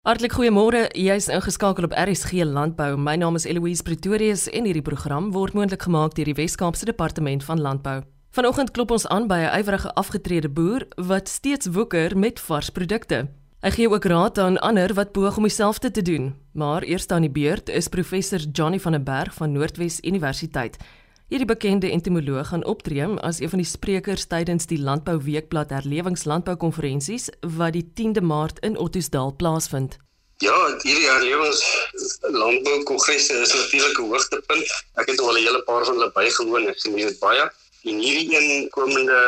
Hartlik goeiemôre. Jy is ingeskakel op RSG Landbou. My naam is Eloise Pretorius en hierdie program word moontlik gemaak deur die Wes-Kaapse Departement van Landbou. Vanoggend klop ons aan by 'n ywerige afgetrede boer wat steeds woeker met vars produkte. Hy gee ook raad aan ander wat poog om dieselfde te doen. Maar eers aan die beurt is professor Johnny van der Berg van Noordwes Universiteit. Hierdie bekende entomoloog gaan optree as een van die sprekers tydens die Landbou Weekblad Herlewingslandbou konferensies wat die 10de Maart in Ottosdal plaasvind. Ja, hierdie herlewings landbou kongresse is natuurlik 'n hoogtepunt. Ek het al 'n hele paar van hulle bygewoon en geniet dit baie. En hierdie een komende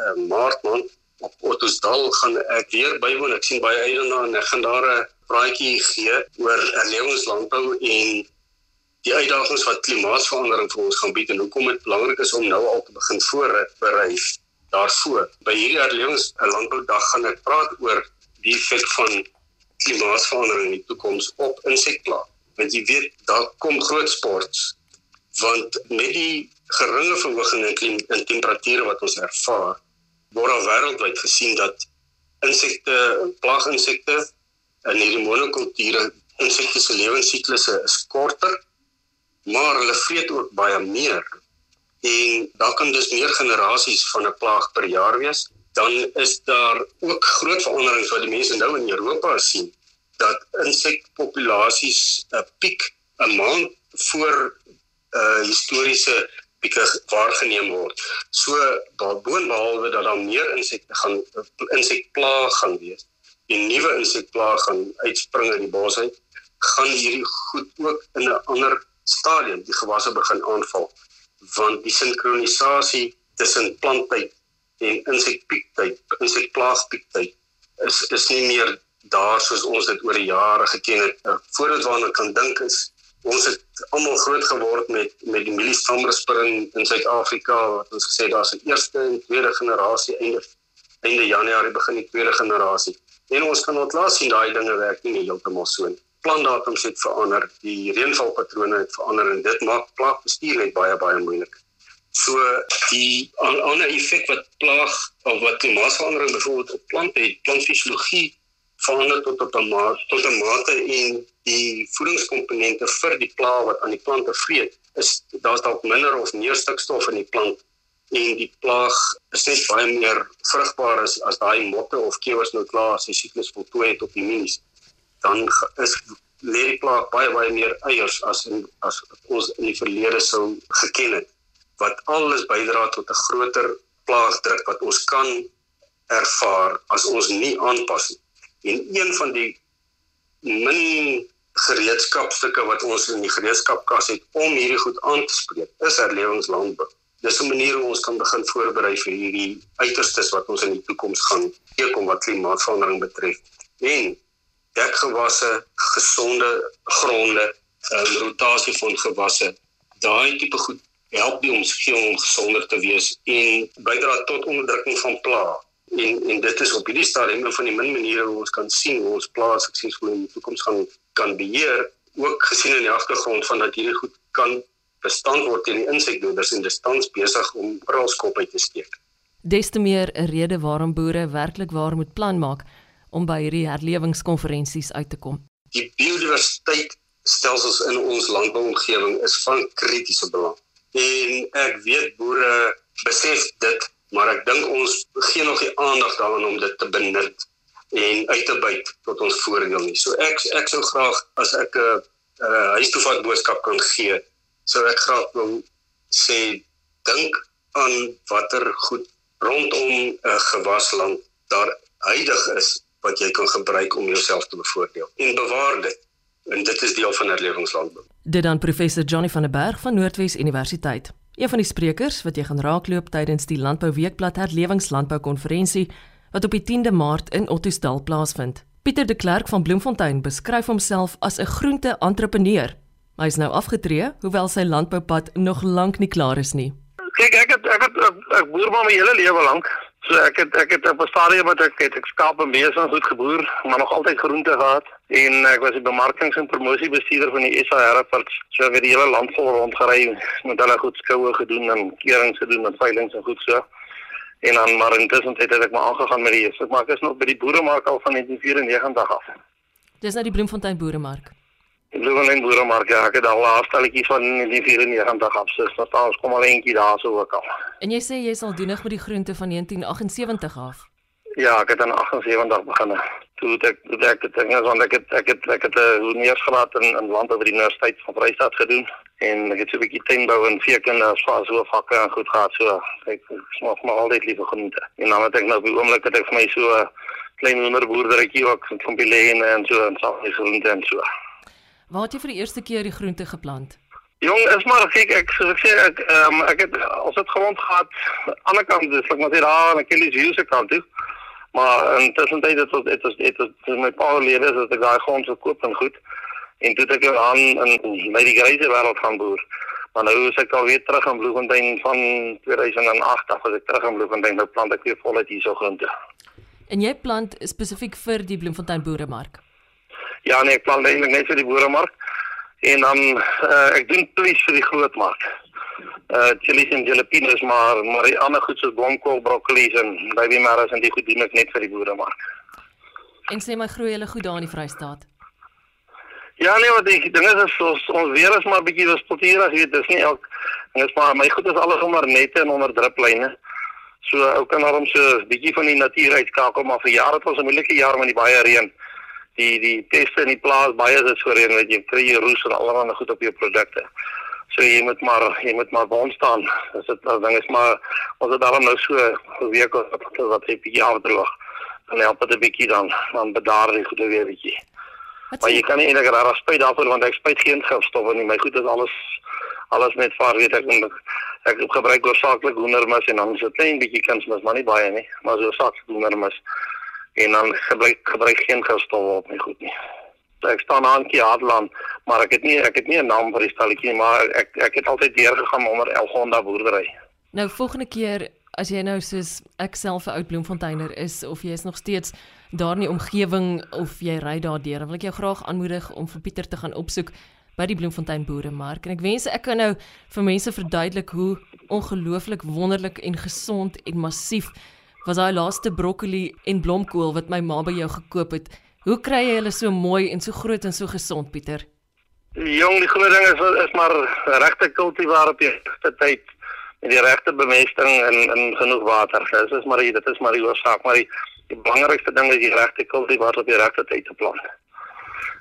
uh, Maart maand op Ottosdal gaan ek weer bywoon. Ek sien baie uit daarna en ek gaan daar 'n praatjie gee oor herlewingslandbou en die uitdagings wat klimaatsverandering vir ons gaan bied en hoekom dit belangrik is om nou al te begin voorberei daarvoor. By hierdie herlewings landboudag gaan ek praat oor die effek van klimaatsverandering in die toekoms op insekplaag. Want jy weet, daar kom groot sports want met die geringe verhoging in, in temperature wat ons ervaar, word al wêreldwyd gesien dat insekte, plaaginsekte in hierdie monokulture insekte se lewensiklusse is korter maar hulle vreet ook baie meer en daar kan dus meer generasies van 'n plaag per jaar wees dan is daar ook groot veranderings wat die mense nou in Europa sien dat insekpopulasies 'n piek 'n maand voor 'n uh, historiese pieke waargeneem word. So boonbehalwe dat daar meer insekte gaan insekplaag gaan wees en nuwe insekplaag gaan uitspring in die bos uit, gaan hierdie goed ook in 'n ander stadium die gewasse begin aanval want die sinkronisasie tussen planttyd en insekpiektyd, insekplaagpiektyd is is nie meer daar soos ons dit oor die jare geken het. Nou, voordat waarna kan dink is ons het almal groot geword met met die mieliestammerspring in Suid-Afrika wat ons gesê daar's 'n eerste en tweede generasie einde einde Januarie begin die tweede generasie. En ons kan ontlaat sien daai dinge werk nie heeltemal so nie plandatums het verander, die reënvalpatrone het verander en dit maak plaagbestuur net baie baie moeilik. So die ander effek wat plaag of wat klimaatsverandering byvoorbeeld op plante het, plantfisiologie verander tot op 'n mate tot 'n mate en die voedingskomponente vir die plaag wat aan die plante vreet, is daar's dalk minder of meer stikstof in die plant en die plaag is net baie meer vrugbaar as as daai motte of kiewers nou klaar sy siklus voltooi het op die mielies dan is lê die plaag baie baie meer eiers as in, as ons in die verlede sou geken het wat alles bydra tot 'n groter plaagdruk wat ons kan ervaar as ons nie aanpas nie. En een van die min gereedskapstukke wat ons in die gereedskapkas het om hierdie goed aan te spreek, is herlewingslandbou. Dis 'n manier hoe ons kan begin voorberei vir hierdie uiterstes wat ons in die toekoms gaan teekom wat klimaatsverandering betref. En dekgewasse, gesonde gronde, um, rotasie van gewasse. Daai tipe goed help die omgewing om gesonder te wees en bydra tot onderdrukking van plaag. En en dit is op hierdie stadium een van die min maniere hoe ons kan sien hoe ons plaas suksesvol in die toekoms gaan kan beheer, ook gesien in die agtergrond van dat hierdie goed kan bestand word teen die insekdoders en distans besig om oral skop uit te steek. Des te meer 'n rede waarom boere werklik waar moet plan maak om by hierdie herlewingskonferensies uit te kom. Die biodiversiteit stelsels in ons landbouomgewing is van kritiese belang. En ek weet boere besef dit, maar ek dink ons gee nog nie aandag daaraan om dit te benut en uit te byt tot ons voordeel nie. So ek ek sou graag as ek 'n uh, huistoevat boodskap kan gee, sou ek graag wil sê dink aan watter goed rondom 'n uh, gewasland daar huidig is wat jy kan gebruik om jouself te bevoordeel en bewaar dit en dit is deel van herlewingslandbou. Dit dan professor Johnny van der Berg van Noordwes Universiteit. Een van die sprekers wat jy gaan raakloop tydens die Landbou Weekblad Herlewingslandbou konferensie wat op die 10de Maart in Ottosdal plaasvind. Pieter de Klerk van Bloemfontein beskryf homself as 'n groente-entrepreneur. Hy is nou afgetree, hoewel sy landboupad nog lank nie klaar is nie. Kyk, ek het ek het ek boer maar my hele lewe lank So ek het ek het op 'n stadium wat ek het ek skaap en bees en goed geboer, maar nog altyd groente gehad en ek was die bemarkings en promosiebestuurder van die SA Herfords. So ek het die hele land vol rondgery met hulle goed skoue gedoen en keurings gedoen en veilinge en goed so. En dan maar intussen het ek maar aangegaan met die so maar ek is nog by die boeremark al van 1994 af. Dis nou die Bloemfontein Boeremark. Die Bloemfontein Boeremark, ja, ek het al laastelletjies van die 94 af, so dit staan ons kom al eentjie daar so ook al. En jy sê jy's al doenig met die groente van 1978 af. Ja, ek het in 78 begin. Toe het ek toe ek het dinge want ek het ek het ek het 'n honeursgraad in in landbou by die Universiteit van Vryheid gedoen en ek het so 'n bietjie tuinbou en veekunde as vaar so vakke en goed gehad so. Ek smaak maar altyd liewe groente. En dan het ek nou op die oomblik het ek vir my so 'n klein onderboerderytjie ook van kompilene en so en so groente en so. Waar het jy vir die eerste keer die groente geplant? Jong, is maar kyk ek so ek sê ek ehm um, ek het ons het grond gehad aan die ander kant dis ek maar sê daar aan Kelly's View se kant toe. Maar intussen tyd het ons het ons het my pa lede is dat ek daai grond gekoop en goed. En toe het ek aan in by die gryse wêreld gaan boer. Maar nou is ek al weer terug in Bloemfontein van 2008 af as ek terug in Bloemfontein nou plant ek weer voluit hierso groente. En jy plant spesifiek vir die Bloemfontein boeremark. Ja nee, ek plant eintlik net vir die boeremark. En dan uh, ek doen please vir die grootmark uh chilies en jalapenos maar maar die ander goed soos blomkool, broccoli's en baby marrows en die goed doen ek net vir die boere maar. En sê my groei hulle goed daar in die Vrystaat. Ja nee, wat ek dink is ons ons weer is maar bietjie wispelturig, weet dis nie elk en is maar my goed is alles onder nette en onder druplyne. So ou kan daarom so 'n bietjie van die natuur uitskakel maar vir jare het ons 'n moeilike jaar met die baie reën. Die die peste in die plaas baie is so reën weet jy kry jy roes en allerlei goed op jou produkte. So jy moet maar jy moet maar bond staan. Dis dit dan ding is maar ons het daarom nou so 'n week of wat wat het bietjie afdroog. Dan help dit 'n bietjie dan dan bedaar die goeie weer bietjie. Maar jy kan nie eintlik rarig spuit daarvoor want ek spuit geen gifstowwe nie. My goed is alles alles net vaar weet ek en ek gebruik oorsaaklik hoendermis en dan so 'n klein bietjie kunsmis, maar nie baie nie, maar so saaklik hoendermis. En dan gebruik gebruik geen gifstowwe op my goed nie ek staan aan Kiadland, maar ek het nie ek het nie 'n naam vir die stalletjie maar ek ek het altyd deurgegaan onder Elgonda boerdery. Nou volgende keer as jy nou soos ek self 'n oud bloemfonteiner is of jy is nog steeds daar in die omgewing of jy ry daar deur, wil ek jou graag aanmoedig om vir Pieter te gaan opsoek by die Bloemfontein Boeremark en ek wens ek kan nou vir mense verduidelik hoe ongelooflik wonderlik en gesond en massief was daai laaste broccoli en blomkool wat my ma by jou gekoop het. Hoe kry jy hulle so mooi en so groot en so gesond, Pieter? Jong, die groot ding is is maar regte kultivar op die regte tyd en die regte bemesting en en genoeg water. Dis is maar dit is maar die oorsaak, maar die, die belangrikste ding is die regte kultivar op die regte tyd te plant.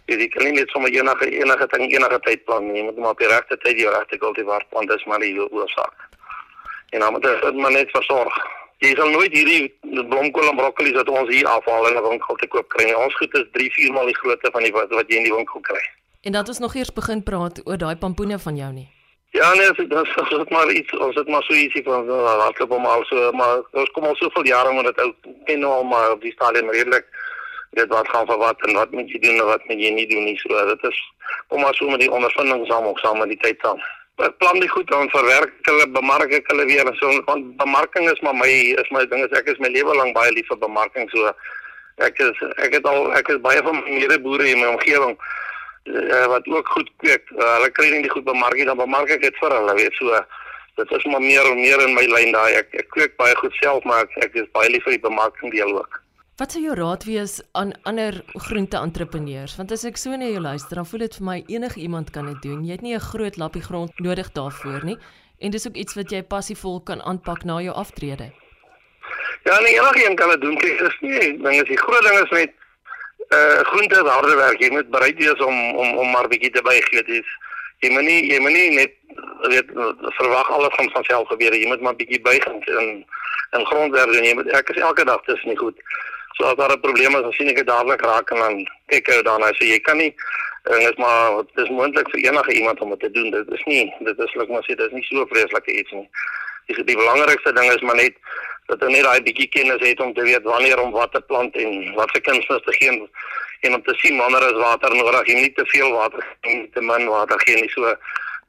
Jy kan nie net sommer enige enige ding enige tyd plant nie. Jy moet maar op die regte tyd die regte kultivar plant, dis maar die oorsaak. En dan moet jy dit maar net versorg. Jy sal nooit hierdie blomkool en broccoli wat ons hier afhaal in 'n winkel te koop kry nie. Ons goed is 3, 4 maal die grootte van die wat, wat jy in die winkel kry. En dat ons nog eers begin praat oor daai pampoene van jou nie. Ja nee, dit is dit maar iets, ons het maar so ietsie van hardloop om al so, maar ons kom al soveel jare met dit ou ken nou al maar op die stadium redelik dit wat gaan vir wat en wat moet jy doen en wat moet jy nie doen nie. So dit is kom maar so met die ondervinding saam ook saam met die tyd saam plan die goed dan verwerk hulle bemark ek hulle weer so. Want bemarking is maar my is my ding is ek is my lewe lank baie lief vir bemarking so ek is ek het al ek is baie van my medeboere in my omgewing uh, wat ook goed kweek. Uh, hulle kry nie die goed bemark nie dan bemark ek dit vir hulle weet so dit is maar meer en meer in my lyn daai. Ek ek kweek baie goed self maar ek, ek is baie lief vir die bemarking deel ook Wat sou jou raad wees aan ander groente-entrepreneurs? Want as ek so na jou luister, dan voel dit vir my enige iemand kan dit doen. Jy het nie 'n groot lappie grond nodig daarvoor nie. En dis ook iets wat jy passievol kan aanpak na jou aftrede. Ja, nee, enige een kan dit doen. Dit is nie ding is die groot ding is net uh groente harde werk. Jy moet bereid wees om om om maar bietjie te bygee. Dit is jy moet nie jy moet nie net weet verwag alles gaan van self gebeur. Jy moet maar bietjie buig en in grondwerk doen. Jy moet ek is elke dag dis nie goed. So as daar 'n probleem is, dan sien ek dit dadelik raak en dan kyk ek daarna. So jy kan nie en dit is maar dit is moontlik vir enige iemand om dit te doen. Dit is nie dit is like maar sê dit is nie so vreeslike iets nie. Die, die belangrikste ding is maar net dat jy net daai bietjie kennis het om te weet wanneer om wat te plant en wat se kunsmis te gee en om te sien wanneer is water nodig. Jy nie te veel water gee nie, te min water gee nie. So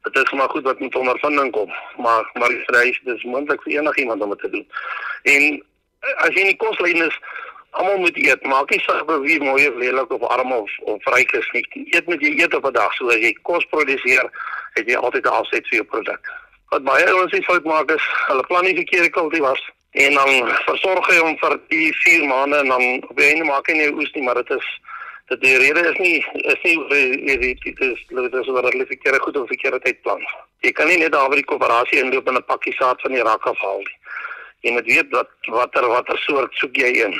dit is maar goed wat met ondervinding kom. Maar maar dit is moontlik vir enige iemand om dit te doen. En as jy nie koslyn is almal moet eet. Maak nie saak of jy mooi of lelik of arm of of ryk is nie. Eet moet jy eet op 'n dag. So as jy kos produseer, het jy altyd 'n afset vir jou produk. Wat baie ouens nie fout maak is, hulle plan nie verkeerde kultivars en dan versorg jy hom vir die 4 maande en dan op die einde maak jy nie oes nie, maar dit is Dat die rede is nie is nie die die dit is dit is oor hulle verkeerde goed of verkeerde tydplan. Jy kan nie net daar by die koöperasie inloop en 'n pakkie saad van die rak afhaal nie. Jy moet weet wat watter watter soort soek jy in.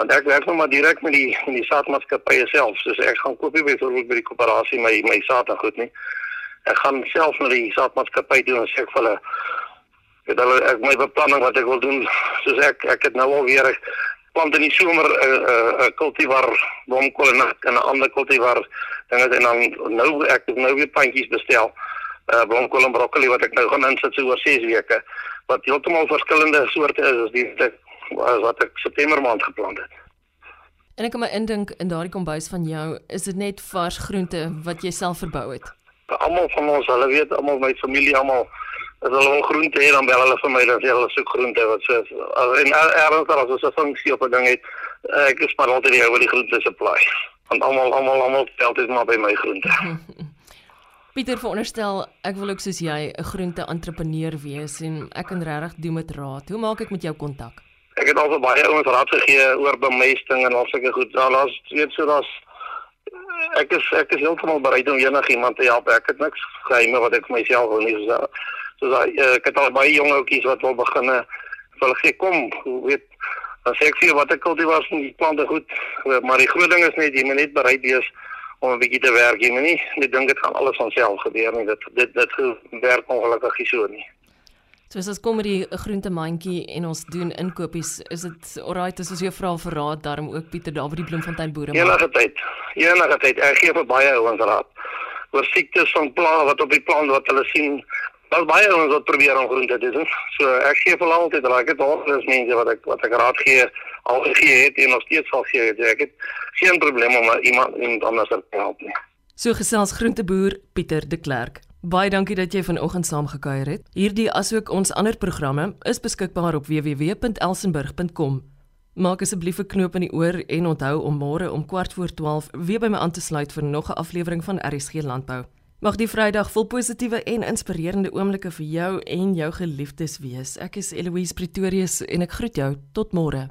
Want ek werk nou maar direk met die met die saadmaatskappye self. So ek gaan koop nie byvoorbeeld by die koöperasie my my saad en goed nie. Ek gaan self na die saadmaatskappy toe en sê ek vir hulle het al ek my beplanning wat ek wil doen soos ek ek het nou al weer plant in die somer 'n uh, 'n uh, uh, kultivar blomkool en 'n ander kultivar dinge en dan nou ek het nou weer plantjies bestel uh, blomkool en broccoli wat ek nou gaan insit so oor 6 weke wat heeltemal verskillende soorte is as die wat, wat ek September maand geplant het. En ek kan my indink in daardie kombuis van jou, is dit net vars groente wat jy self verbou het. Almal van ons, hulle weet almal my familie almal as hulle wil groente hê dan bel hulle vir my dan sê hulle soek groente wat so en ergens as ons 'n funksie op 'n ding het ek is maar altyd ou wat die groente supply want almal almal almal tel dit maar by my groente Pieter veronderstel ek wil ook soos jy 'n groente entrepreneur wees en ek kan regtig doen met raad. Hoe maak ek met jou kontak? Ek het al vir baie ouens raad gegee oor bemesting en al sulke goed. Daar laat weet so daar's ek is ek is heeltemal bereid om enigiemand te help. Ek het niks geheime wat ek myself wil nie so so daai uh, ek het al baie jong ouetjies wat wil begin wil gee kom weet sê ek vir wat ek al die was nie plante goed maar die groot ding is net jy moet net bereid wees om 'n bietjie te werk moet nie net dink dit gaan alles van self gebeur nie dit dit dit werk ongelukkig nie so nie So as ons kom met die groentemandjie en ons doen inkopies, is dit alright as ons jou vra vir raad daarom ook Pieter daar by die Bloemfontein boere. Enige tyd. Enige tyd. Ek gee vir baie ouens raad oor siektes van plante wat op die plant wat hulle sien Daar's baie ouens wat probeer om groente te doen. So ek gee vir altyd raak dit alreeds mense wat ek wat ek raad gee al gegee het en nog steeds sal gee. Ek het geen probleem om iemand iemand anders te help nie. So gesels groenteboer Pieter de Klerk. Baie dankie dat jy vanoggend saamgekuier het. Hierdie asook ons ander programme is beskikbaar op www.elsenburg.com. Maak asseblief 'n knoop in die oor en onthou om môre om 12:15 weer by my aan te sluit vir nog 'n aflewering van RSG Landbou. Mag die Vrydag vol positiewe en inspirerende oomblikke vir jou en jou geliefdes wees. Ek is Eloise Pretorius en ek groet jou tot môre.